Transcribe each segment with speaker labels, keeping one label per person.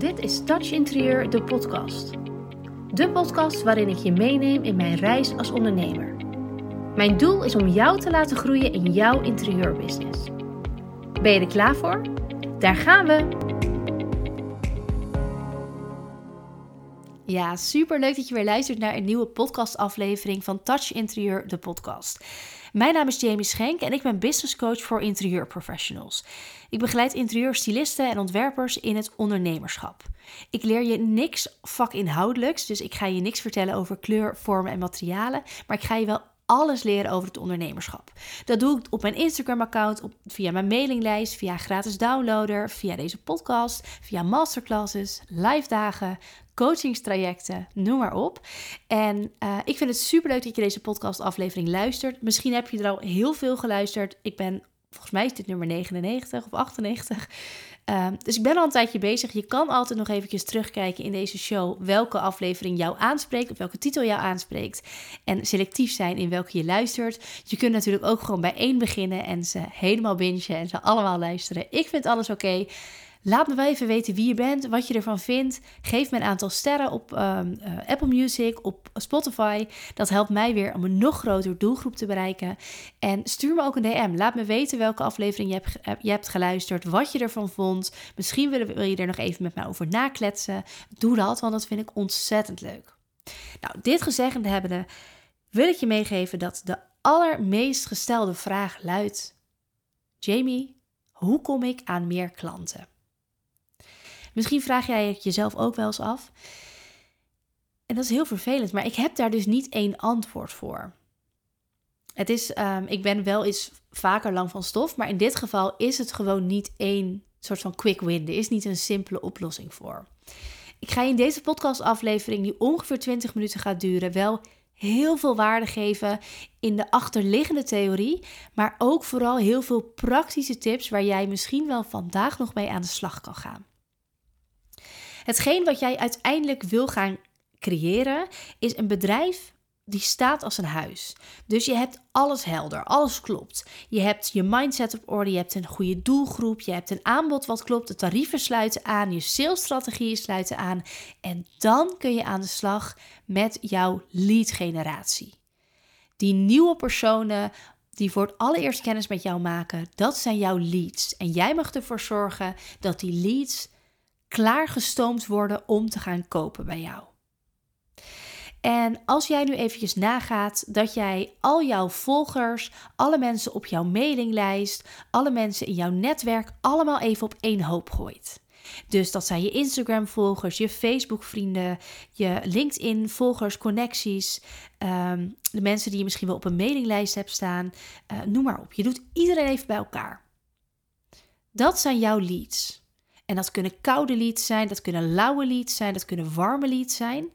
Speaker 1: Dit is Touch Interieur, de podcast. De podcast waarin ik je meeneem in mijn reis als ondernemer. Mijn doel is om jou te laten groeien in jouw interieurbusiness. Ben je er klaar voor? Daar gaan we! Ja, super leuk dat je weer luistert naar een nieuwe podcastaflevering van Touch Interieur, de podcast. Mijn naam is Jamie Schenk en ik ben business coach voor interieurprofessionals. Ik begeleid interieurstylisten en ontwerpers in het ondernemerschap. Ik leer je niks vakinhoudelijks, dus ik ga je niks vertellen over kleur, vormen en materialen, maar ik ga je wel alles leren over het ondernemerschap. Dat doe ik op mijn Instagram-account, via mijn mailinglijst, via gratis downloader, via deze podcast, via masterclasses, live dagen, coachingstrajecten, noem maar op. En uh, ik vind het super leuk dat je deze podcastaflevering luistert. Misschien heb je er al heel veel geluisterd. Ik ben, volgens mij is dit nummer 99 of 98. Uh, ehm, dus ik ben al een tijdje bezig. Je kan altijd nog eventjes terugkijken in deze show welke aflevering jou aanspreekt, of welke titel jou aanspreekt. En selectief zijn in welke je luistert. Je kunt natuurlijk ook gewoon bij één beginnen en ze helemaal bingen en ze allemaal luisteren. Ik vind alles oké. Laat me wel even weten wie je bent, wat je ervan vindt. Geef me een aantal sterren op ehm, eh, Apple Music, op Spotify. Dat helpt mij weer om een nog groter doelgroep te bereiken. En stuur me ook een DM. Laat me weten welke aflevering je hebt, je hebt geluisterd, wat je ervan vond. Misschien wil, wil je er nog even met mij over nakletsen. Doe dat, want dat vind ik ontzettend leuk. Nou, dit gezegd hebbende wil ik je meegeven dat de allermeest gestelde vraag luidt: Jamie, hoe kom ik aan meer klanten? Misschien vraag jij jezelf ook wel eens af. En dat is heel vervelend, maar ik heb daar dus niet één antwoord voor. Het is, um, ik ben wel eens vaker lang van stof, maar in dit geval is het gewoon niet één soort van quick win. Er is niet een simpele oplossing voor. Ik ga in deze podcastaflevering, die ongeveer 20 minuten gaat duren, wel heel veel waarde geven in de achterliggende theorie, maar ook vooral heel veel praktische tips waar jij misschien wel vandaag nog mee aan de slag kan gaan. Hetgeen wat jij uiteindelijk wil gaan creëren, is een bedrijf die staat als een huis. Dus je hebt alles helder, alles klopt. Je hebt je mindset op orde, je hebt een goede doelgroep, je hebt een aanbod wat klopt, de tarieven sluiten aan, je salesstrategieën sluiten aan. En dan kun je aan de slag met jouw lead generatie. Die nieuwe personen die voor het allereerst kennis met jou maken, dat zijn jouw leads. En jij mag ervoor zorgen dat die leads klaargestoomd worden om te gaan kopen bij jou. En als jij nu eventjes nagaat dat jij al jouw volgers, alle mensen op jouw mailinglijst, alle mensen in jouw netwerk allemaal even op één hoop gooit. Dus dat zijn je Instagram-volgers, je Facebook-vrienden, je LinkedIn-volgers, connecties, ehm, de mensen die je misschien wel op een mailinglijst hebt staan, uh, noem maar op. Je doet iedereen even bij elkaar. Dat zijn jouw leads. En dat kunnen koude leads zijn, dat kunnen lauwe leads zijn, dat kunnen warme leads zijn.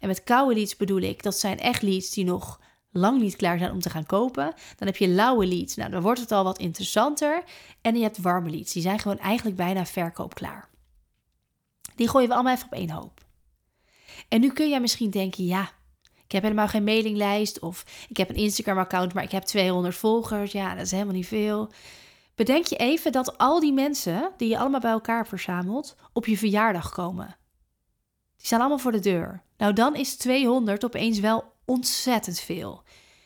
Speaker 1: En met koude leads bedoel ik, dat zijn echt leads die nog lang niet klaar zijn om te gaan kopen. Dan heb je lauwe leads, nou dan wordt het al wat interessanter. En je hebt warme leads, die zijn gewoon eigenlijk bijna verkoopklaar. Die gooien we allemaal even op één hoop. En nu kun jij misschien denken, ja, ik heb helemaal geen mailinglijst of ik heb een Instagram-account, maar ik heb 200 volgers. Ja, dat is helemaal niet veel. Bedenk je even dat al die mensen die je allemaal bij elkaar verzamelt op je verjaardag komen. Die staan allemaal voor de deur. Nou, dan is 200 opeens wel ontzettend veel.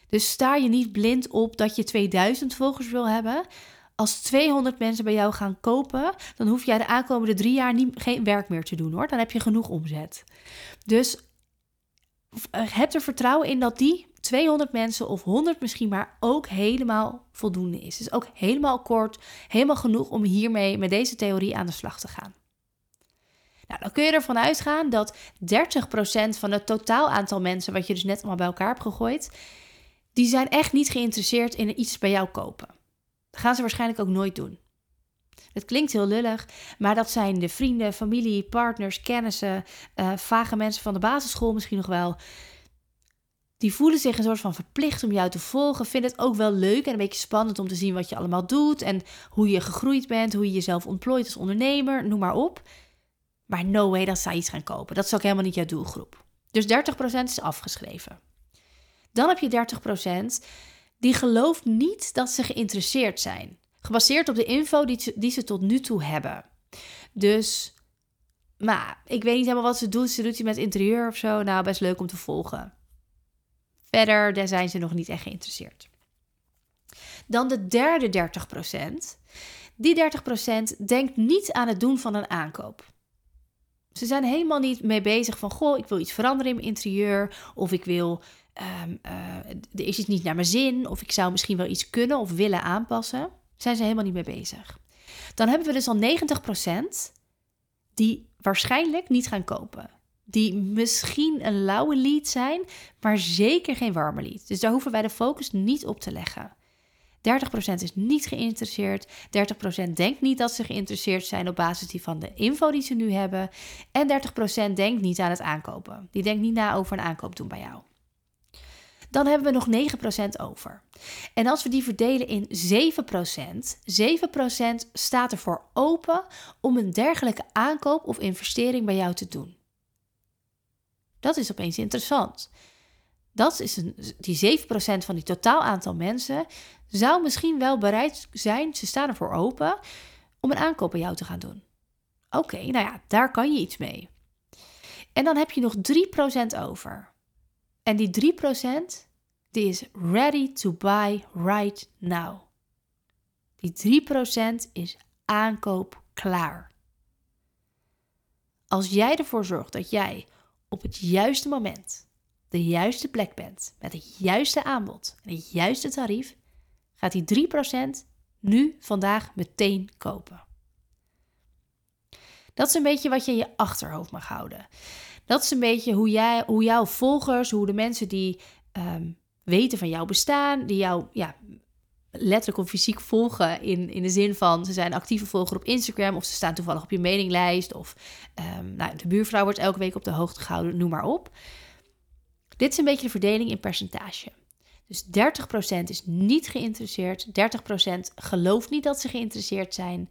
Speaker 1: Dus sta je niet blind op dat je 2000 volgers wil hebben. Als 200 mensen bij jou gaan kopen, dan hoef jij de aankomende drie jaar niet, geen werk meer te doen hoor. Dan heb je genoeg omzet. Dus heb er vertrouwen in dat die 200 mensen of 100 misschien maar ook helemaal voldoende is. Dus ook helemaal kort, helemaal genoeg om hiermee met deze theorie aan de slag te gaan. Nou, dan kun je ervan uitgaan dat 30% van het totaal aantal mensen, wat je dus net allemaal bij elkaar hebt gegooid, die zijn echt niet geïnteresseerd in iets bij jou kopen. Dat gaan ze waarschijnlijk ook nooit doen. Het klinkt heel lullig, maar dat zijn de vrienden, familie, partners, kennissen, uh, vage mensen van de basisschool misschien nog wel. Die voelen zich een soort van verplicht om jou te volgen. Vinden het ook wel leuk en een beetje spannend om te zien wat je allemaal doet. En hoe je gegroeid bent, hoe je jezelf ontplooit als ondernemer, noem maar op. Maar no way dat zij iets gaan kopen. Dat is ook helemaal niet jouw doelgroep. Dus 30% is afgeschreven. Dan heb je 30% die gelooft niet dat ze geïnteresseerd zijn. Gebaseerd op de info die, die ze tot nu toe hebben. Dus Maar ik weet niet helemaal wat ze doet. Ze doet iets met interieur of zo. Nou, best leuk om te volgen. Verder, daar zijn ze nog niet echt geïnteresseerd. Dan de derde 30%. Die 30% denkt niet aan het doen van een aankoop. Ze zijn helemaal niet mee bezig van, goh, ik wil iets veranderen in mijn interieur. Of ik wil, um, uh, er is iets niet naar mijn zin. Of ik zou misschien wel iets kunnen of willen aanpassen. Zijn ze helemaal niet mee bezig. Dan hebben we dus al 90% die waarschijnlijk niet gaan kopen. Die misschien een lauwe lead zijn, maar zeker geen warme lead. Dus daar hoeven wij de focus niet op te leggen. 30% is niet geïnteresseerd. 30% denkt niet dat ze geïnteresseerd zijn op basis van de info die ze nu hebben. En 30% denkt niet aan het aankopen. Die denkt niet na over een aankoop doen bij jou. Dan hebben we nog 9% over. En als we die verdelen in 7%, 7% staat ervoor open om een dergelijke aankoop of investering bij jou te doen. Dat is opeens interessant. Dat is een, die 7% van die totaal aantal mensen zou misschien wel bereid zijn, ze staan ervoor open, om een aankoop bij jou te gaan doen. Oké, nou ja, daar kan je iets mee. En dan heb je nog 3% over. En die 3% die is ready to buy right now. Die 3% is aankoop klaar. Als jij ervoor zorgt dat jij op het juiste moment de juiste plek bent met het juiste aanbod en het juiste tarief, gaat die 3% nu vandaag meteen kopen. Dat is een beetje wat je in je achterhoofd mag houden. Dat is een beetje hoe, jij, hoe jouw volgers, hoe de mensen die ehm, weten van jouw bestaan, die jou ja, letterlijk of fysiek volgen in, in de zin van ze zijn actieve volger op Instagram of ze staan toevallig op je mailinglijst of um, nou, de buurvrouw wordt elke week op de hoogte gehouden, noem maar op. Dit is een beetje de verdeling in percentage. Dus 30% is niet geïnteresseerd, 30% gelooft niet dat ze geïnteresseerd zijn, 30%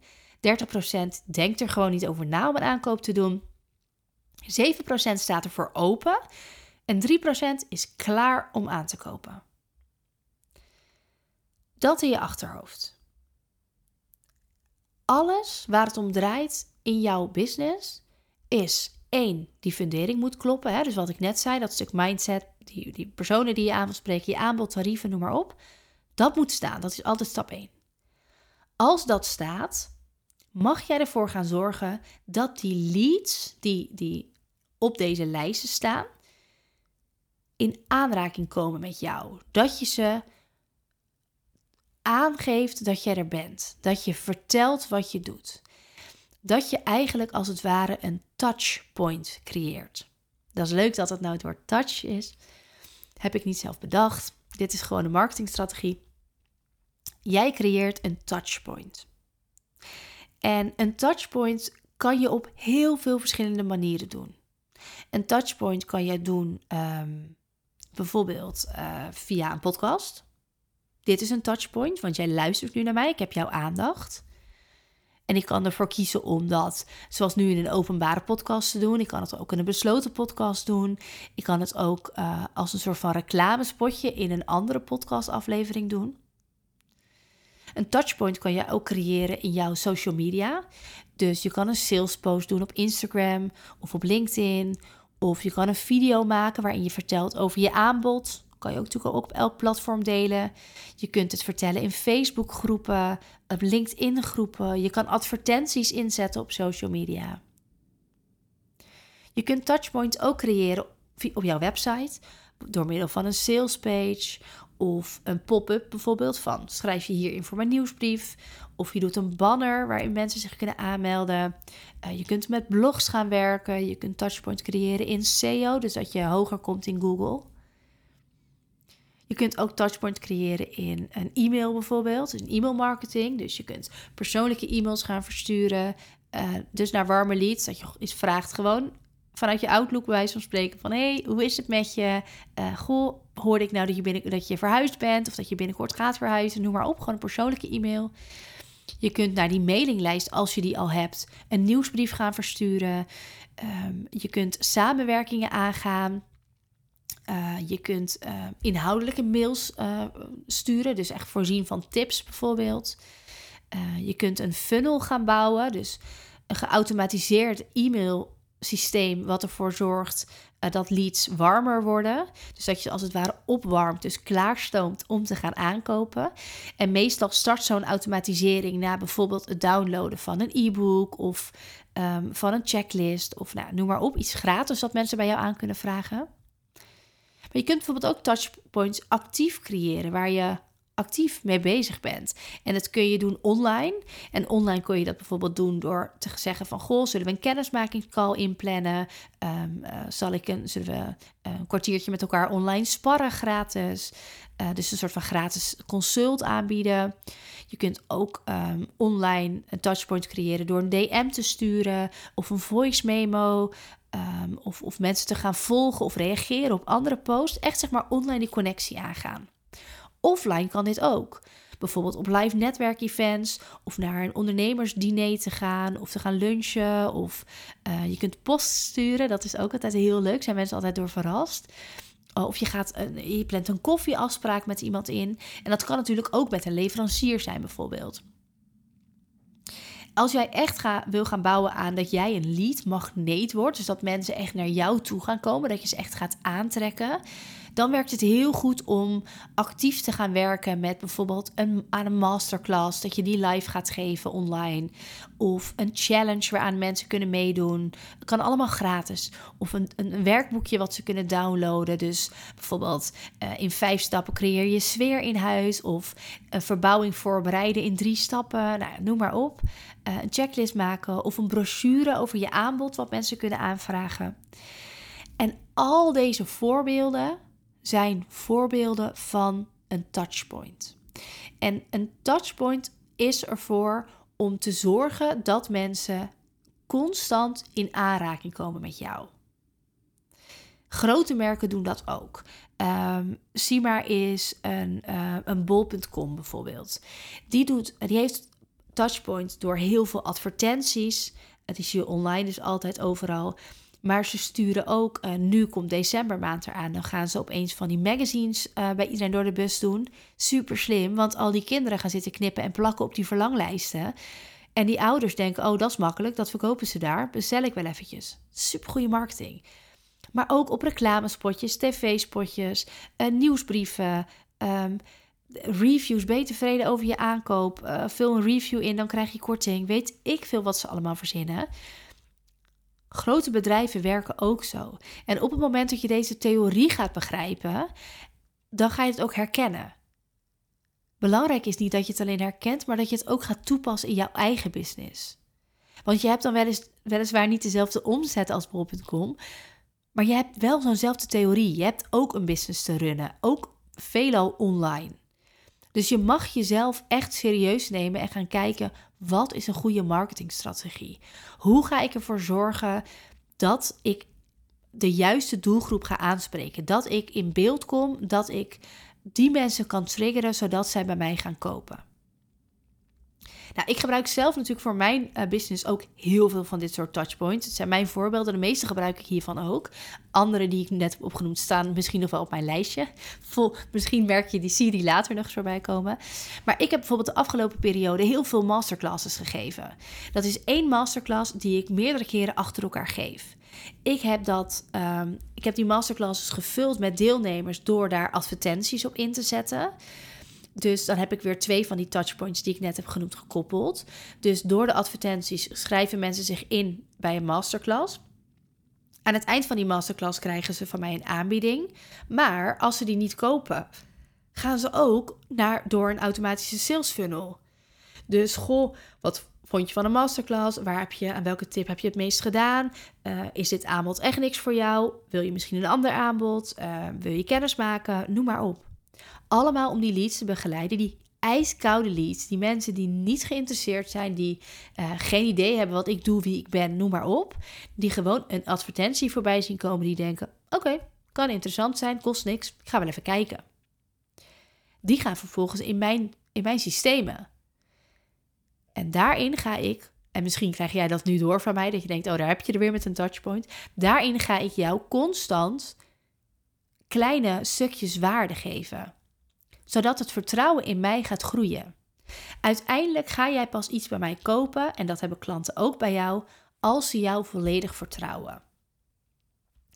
Speaker 1: denkt er gewoon niet over na om een aankoop te doen, 7% staat er voor open en 3% is klaar om aan te kopen. Dat in je achterhoofd. Alles waar het om draait in jouw business is één, die fundering moet kloppen. Hè? Dus wat ik net zei, dat stuk mindset, die, die personen die je aan wil spreken, je aanbod, tarieven, noem maar op. Dat moet staan. Dat is altijd stap 1. Als dat staat, mag jij ervoor gaan zorgen dat die leads die, die op deze lijsten staan, in aanraking komen met jou. Dat je ze aangeeft dat jij er bent. Dat je vertelt wat je doet. Dat je eigenlijk als het ware een touchpoint creëert. Dat is leuk dat het nou het woord touch is. Heb ik niet zelf bedacht. Dit is gewoon een marketingstrategie. Jij creëert een touchpoint. En een touchpoint kan je op heel veel verschillende manieren doen. Een touchpoint kan je doen ehm, bijvoorbeeld uh, via een podcast. Dit is een touchpoint, want jij luistert nu naar mij. Ik heb jouw aandacht. En ik kan ervoor kiezen om dat, zoals nu in een openbare podcast te doen. Ik kan het ook in een besloten podcast doen. Ik kan het ook uh, als een soort van reclamespotje in een andere podcastaflevering doen. Een touchpoint kan je ook creëren in jouw social media. Dus je kan een sales post doen op Instagram of op LinkedIn of je kan een video maken waarin je vertelt over je aanbod. Kan je ook natuurlijk ook op elk platform delen. Je kunt het vertellen in Facebook groepen, op LinkedIn groepen. Je kan advertenties inzetten op social media. Je kunt touchpoints ook creëren op jouw website door middel van een sales page of een pop-up bijvoorbeeld van schrijf je hier in voor mijn nieuwsbrief. Of je doet een banner waarin mensen zich kunnen aanmelden. Uh, je kunt met blogs gaan werken. Je kunt touchpoints creëren in SEO, dus dat je hoger komt in Google. Je kunt ook touchpoints creëren in een e-mail bijvoorbeeld, een e-mail marketing. Dus je kunt persoonlijke e-mails gaan versturen. Uh, dus naar warme leads, dat je iets vraagt gewoon vanuit je Outlook bij wijze van spreken van... hey, hoe is het met je? Uh, goh, hoorde ik nou dat je, binnen, dat je verhuisd bent... of dat je binnenkort gaat verhuizen, noem maar op. Gewoon een persoonlijke e-mail. Je kunt naar die mailinglijst, als je die al hebt... een nieuwsbrief gaan versturen. Um, je kunt samenwerkingen aangaan. Uh, je kunt uh, inhoudelijke mails uh, sturen, dus echt voorzien van tips bijvoorbeeld. je kunt een funnel gaan bouwen, dus een geautomatiseerd e-mail systeem wat ervoor zorgt uh, dat leads warmer worden. Dus dat je als het ware opwarmt, dus klaarstoomt om te gaan aankopen. En meestal start zo'n automatisering na bijvoorbeeld het downloaden van een e-book of um, van een checklist of nou, noem maar op, iets gratis dat mensen bij jou aan kunnen vragen. Maar je kunt bijvoorbeeld ook touchpoints actief creëren waar je actief mee bezig bent. En dat kun je doen online. En online kun je dat bijvoorbeeld doen door te zeggen van... goh, zullen we een kennismakingscall inplannen? Um, zal ik een, zullen we een kwartiertje met elkaar online sparren gratis? Uh, dus een soort van gratis consult aanbieden. Je kunt ook um, online een touchpoint creëren door een DM te sturen... of een voice memo... Um, of, of mensen te gaan volgen of reageren op andere posts. Echt zeg maar online die connectie aangaan. Offline kan dit ook. Bijvoorbeeld op live netwerkevents of naar een ondernemersdiner te gaan of te gaan lunchen. Of uh, je kunt post sturen, dat is ook altijd heel leuk. Zijn mensen altijd door verrast. Oh, of je, gaat, uh, je plant een koffieafspraak met iemand in. En dat kan natuurlijk ook met een leverancier zijn, bijvoorbeeld. Als jij echt ga, wil gaan bouwen aan dat jij een lead magneet wordt, dus dat mensen echt naar jou toe gaan komen, dat je ze echt gaat aantrekken, dan werkt het heel goed om actief te gaan werken met bijvoorbeeld een, aan een masterclass, dat je die live gaat geven online. Of een challenge waaraan mensen kunnen meedoen. Dat kan allemaal gratis. Of een, een werkboekje wat ze kunnen downloaden. Dus bijvoorbeeld uh, in vijf stappen creëer je sfeer in huis. Of een verbouwing voorbereiden in drie stappen. Nou, noem maar op. Uh, een checklist maken of een brochure over je aanbod wat mensen kunnen aanvragen. En al deze voorbeelden zijn voorbeelden van een touchpoint. En een touchpoint is ervoor om te zorgen dat mensen constant in aanraking komen met jou. Grote merken doen dat ook. Um, maar is een, uh, een bol.com bijvoorbeeld. Die, doet, die heeft touchpoints door heel veel advertenties. Het is hier online, dus altijd overal. Maar ze sturen ook, uh, nu komt decembermaand eraan, dan gaan ze opeens van die magazines uh, bij iedereen door de bus doen. Super slim, want al die kinderen gaan zitten knippen en plakken op die verlanglijsten. En die ouders denken, oh dat is makkelijk, dat verkopen ze daar, bestel ik wel eventjes. Super goede marketing. Maar ook op reclamespotjes, tv-spotjes, uh, nieuwsbrieven, um, reviews. Ben je tevreden over je aankoop? vul een review in, dan krijg je korting. Weet ik veel wat ze allemaal verzinnen. Grote bedrijven werken ook zo. En op het moment dat je deze theorie gaat begrijpen, dan ga je het ook herkennen. Belangrijk is niet dat je het alleen herkent, maar dat je het ook gaat toepassen in jouw eigen business. Want je hebt dan wel eens, weliswaar niet dezelfde omzet als bol.com, maar je hebt wel zo'nzelfde theorie. Je hebt ook een business te runnen, ook veelal online. Dus je mag jezelf echt serieus nemen en gaan kijken wat is een goede marketingstrategie? Hoe ga ik ervoor zorgen dat ik de juiste doelgroep ga aanspreken? Dat ik in beeld kom, dat ik die mensen kan triggeren zodat zij bij mij gaan kopen. Nou, ik gebruik zelf natuurlijk voor mijn uh, business ook heel veel van dit soort touchpoints. Het zijn mijn voorbeelden. De meeste gebruik ik hiervan ook. Andere die ik net heb opgenoemd staan misschien nog wel op mijn lijstje. Vol, misschien merk je die Siri later nog eens voorbij komen. Maar ik heb bijvoorbeeld de afgelopen periode heel veel masterclasses gegeven. Dat is één masterclass die ik meerdere keren achter elkaar geef. Ik heb, dat, um, ik heb die masterclasses gevuld met deelnemers door daar advertenties op in te zetten. Dus dan heb ik weer twee van die touchpoints die ik net heb genoemd gekoppeld. Dus door de advertenties schrijven mensen zich in bij een masterclass. Aan het eind van die masterclass krijgen ze van mij een aanbieding. Maar als ze die niet kopen, gaan ze ook naar, door een automatische sales funnel. Dus goh, wat vond je van een masterclass? Waar heb je, aan welke tip heb je het meest gedaan? Uh, is dit aanbod echt niks voor jou? Wil je misschien een ander aanbod? Uh, wil je kennis maken? Noem maar op. Allemaal om die leads te begeleiden, die ijskoude leads, die mensen die niet geïnteresseerd zijn, die uh, geen idee hebben wat ik doe, wie ik ben, noem maar op, die gewoon een advertentie voorbij zien komen, die denken: oké, kan interessant zijn, kost niks, ik ga wel even kijken. Die gaan vervolgens in mijn, in mijn systemen. En daarin ga ik, en misschien krijg jij dat nu door van mij, dat je denkt: oh, daar heb je er weer met een touchpoint. Daarin ga ik jou constant kleine stukjes waarde geven zodat het vertrouwen in mij gaat groeien. Uiteindelijk ga jij pas iets bij mij kopen, en dat hebben klanten ook bij jou, als ze jou volledig vertrouwen.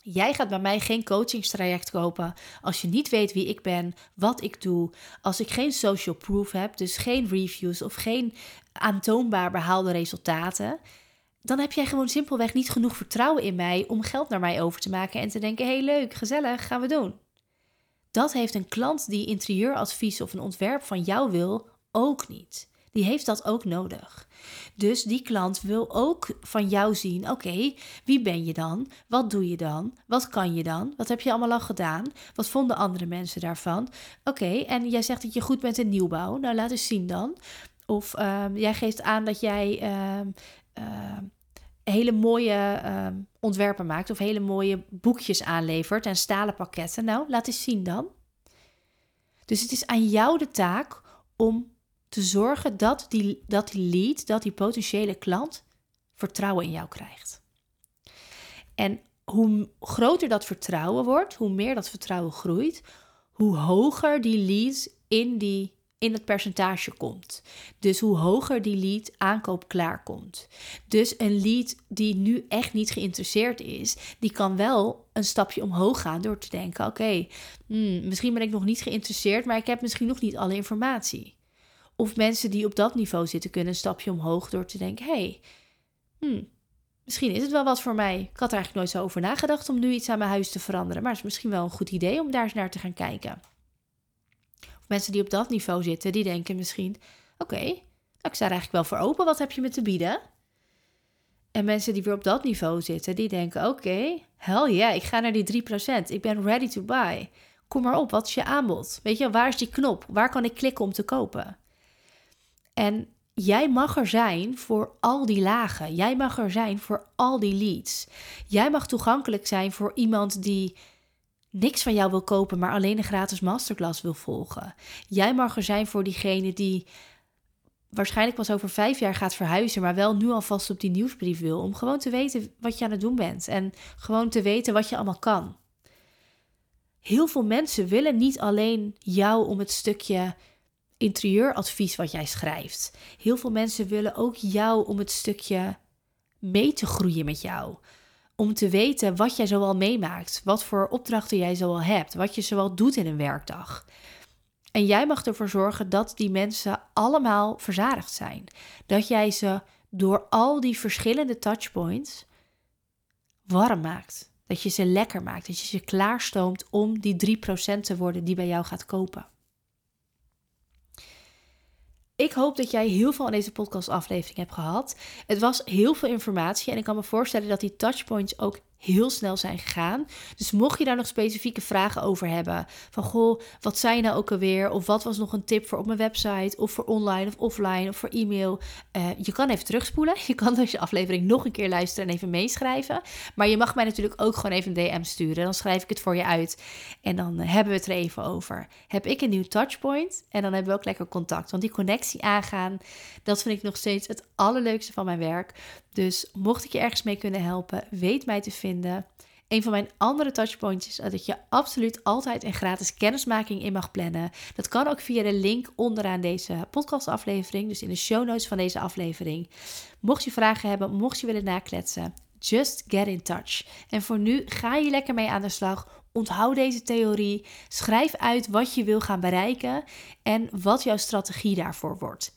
Speaker 1: Jij gaat bij mij geen coachingstraject kopen als je niet weet wie ik ben, wat ik doe, als ik geen social proof heb, dus geen reviews of geen aantoonbaar behaalde resultaten. Dan heb jij gewoon simpelweg niet genoeg vertrouwen in mij om geld naar mij over te maken en te denken: hé, hey, leuk, gezellig, gaan we doen. Dat heeft een klant die interieuradvies of een ontwerp van jou wil ook niet. Die heeft dat ook nodig. Dus die klant wil ook van jou zien: oké, wie ben je dan? Wat doe je dan? Wat kan je dan? Wat heb je allemaal al gedaan? Wat vonden andere mensen daarvan? Oké, en jij zegt dat je goed bent in nieuwbouw. Nou, laat eens zien dan. Of ehm, jij geeft aan dat jij ehm, ehm, hele mooie ontwerpen maakt of hele mooie boekjes aanlevert en stalen pakketten. Nou, laat eens zien dan. Dus het is aan jou de taak om te zorgen dat die, dat die lead, dat die potentiële klant vertrouwen in jou krijgt. En hoe groter dat vertrouwen wordt, hoe meer dat vertrouwen groeit, hoe hoger die lead in, die, in het percentage komt. Dus hoe hoger die lead aankoop klaar komt. Dus een lead die nu echt niet geïnteresseerd is, die kan wel een stapje omhoog gaan door te denken: oké, hmm, misschien ben ik nog niet geïnteresseerd, maar ik heb misschien nog niet alle informatie. Of mensen die op dat niveau zitten kunnen een stapje omhoog door te denken: hey, hmm, misschien is het wel wat voor mij. Ik had er eigenlijk nooit zo over nagedacht om nu iets aan mijn huis te veranderen. Maar het is misschien wel een goed idee om daar eens naar te gaan kijken. Mensen die op dat niveau zitten, die denken misschien: oké, nou, ik sta er eigenlijk wel voor open. Wat heb je me te bieden? En mensen die weer op dat niveau zitten, die denken: oké, okay, yeah, ik ga naar die 3%. Ik ben ready to buy. Kom maar op, wat is je aanbod? Weet je, waar is die knop? Waar kan ik klikken om te kopen? En jij mag er zijn voor al die lagen. Jij mag er zijn voor al die leads. Jij mag toegankelijk zijn voor iemand die niks van jou wil kopen, maar alleen een gratis masterclass wil volgen. Jij mag er zijn voor diegene die waarschijnlijk pas over vijf jaar gaat verhuizen, maar wel nu alvast op die nieuwsbrief wil. Om gewoon te weten wat je aan het doen bent en gewoon te weten wat je allemaal kan. Heel veel mensen willen niet alleen jou om het stukje interieuradvies wat jij schrijft. Heel veel mensen willen ook jou om het stukje mee te groeien met jou. Om te weten wat jij zoal meemaakt, wat voor opdrachten jij zoal hebt, wat je zoal doet in een werkdag. En jij mag ervoor zorgen dat die mensen allemaal verzadigd zijn. Dat jij ze door al die verschillende touchpoints warm maakt. Dat je ze lekker maakt. Dat je ze klaarstoomt om die 3% te worden die bij jou gaat kopen. Ik hoop dat jij heel veel aan deze podcastaflevering hebt gehad. Het was heel veel informatie en ik kan me voorstellen dat die touchpoints ook heel snel zijn gegaan. Dus mocht je daar nog specifieke vragen over hebben, van goh, wat zijn nou ook alweer? Of wat was nog een tip voor op mijn website? Of voor online of offline of voor e-mail? Uh, je kan even terugspoelen. Je kan dus je aflevering nog een keer luisteren en even meeschrijven. Maar je mag mij natuurlijk ook gewoon even een DM sturen. Dan schrijf ik het voor je uit. En dan eh, hebben we het er even over. Heb ik een nieuw touchpoint? En dan hebben we ook lekker contact. Want die connectie aangaan, dat vind ik nog steeds het allerleukste van mijn werk. Dus mocht ik je ergens mee kunnen helpen, weet mij te vinden. Een van mijn andere touchpoints is dat je absoluut altijd een gratis kennismaking in mag plannen. Dat kan ook via de link onderaan deze podcastaflevering, dus in de show notes van deze aflevering. Mocht je vragen hebben, mocht je willen nakletsen, just get in touch. En voor nu ga je lekker mee aan de slag. Onthoud deze theorie. Schrijf uit wat je wil gaan bereiken en wat jouw strategie daarvoor wordt.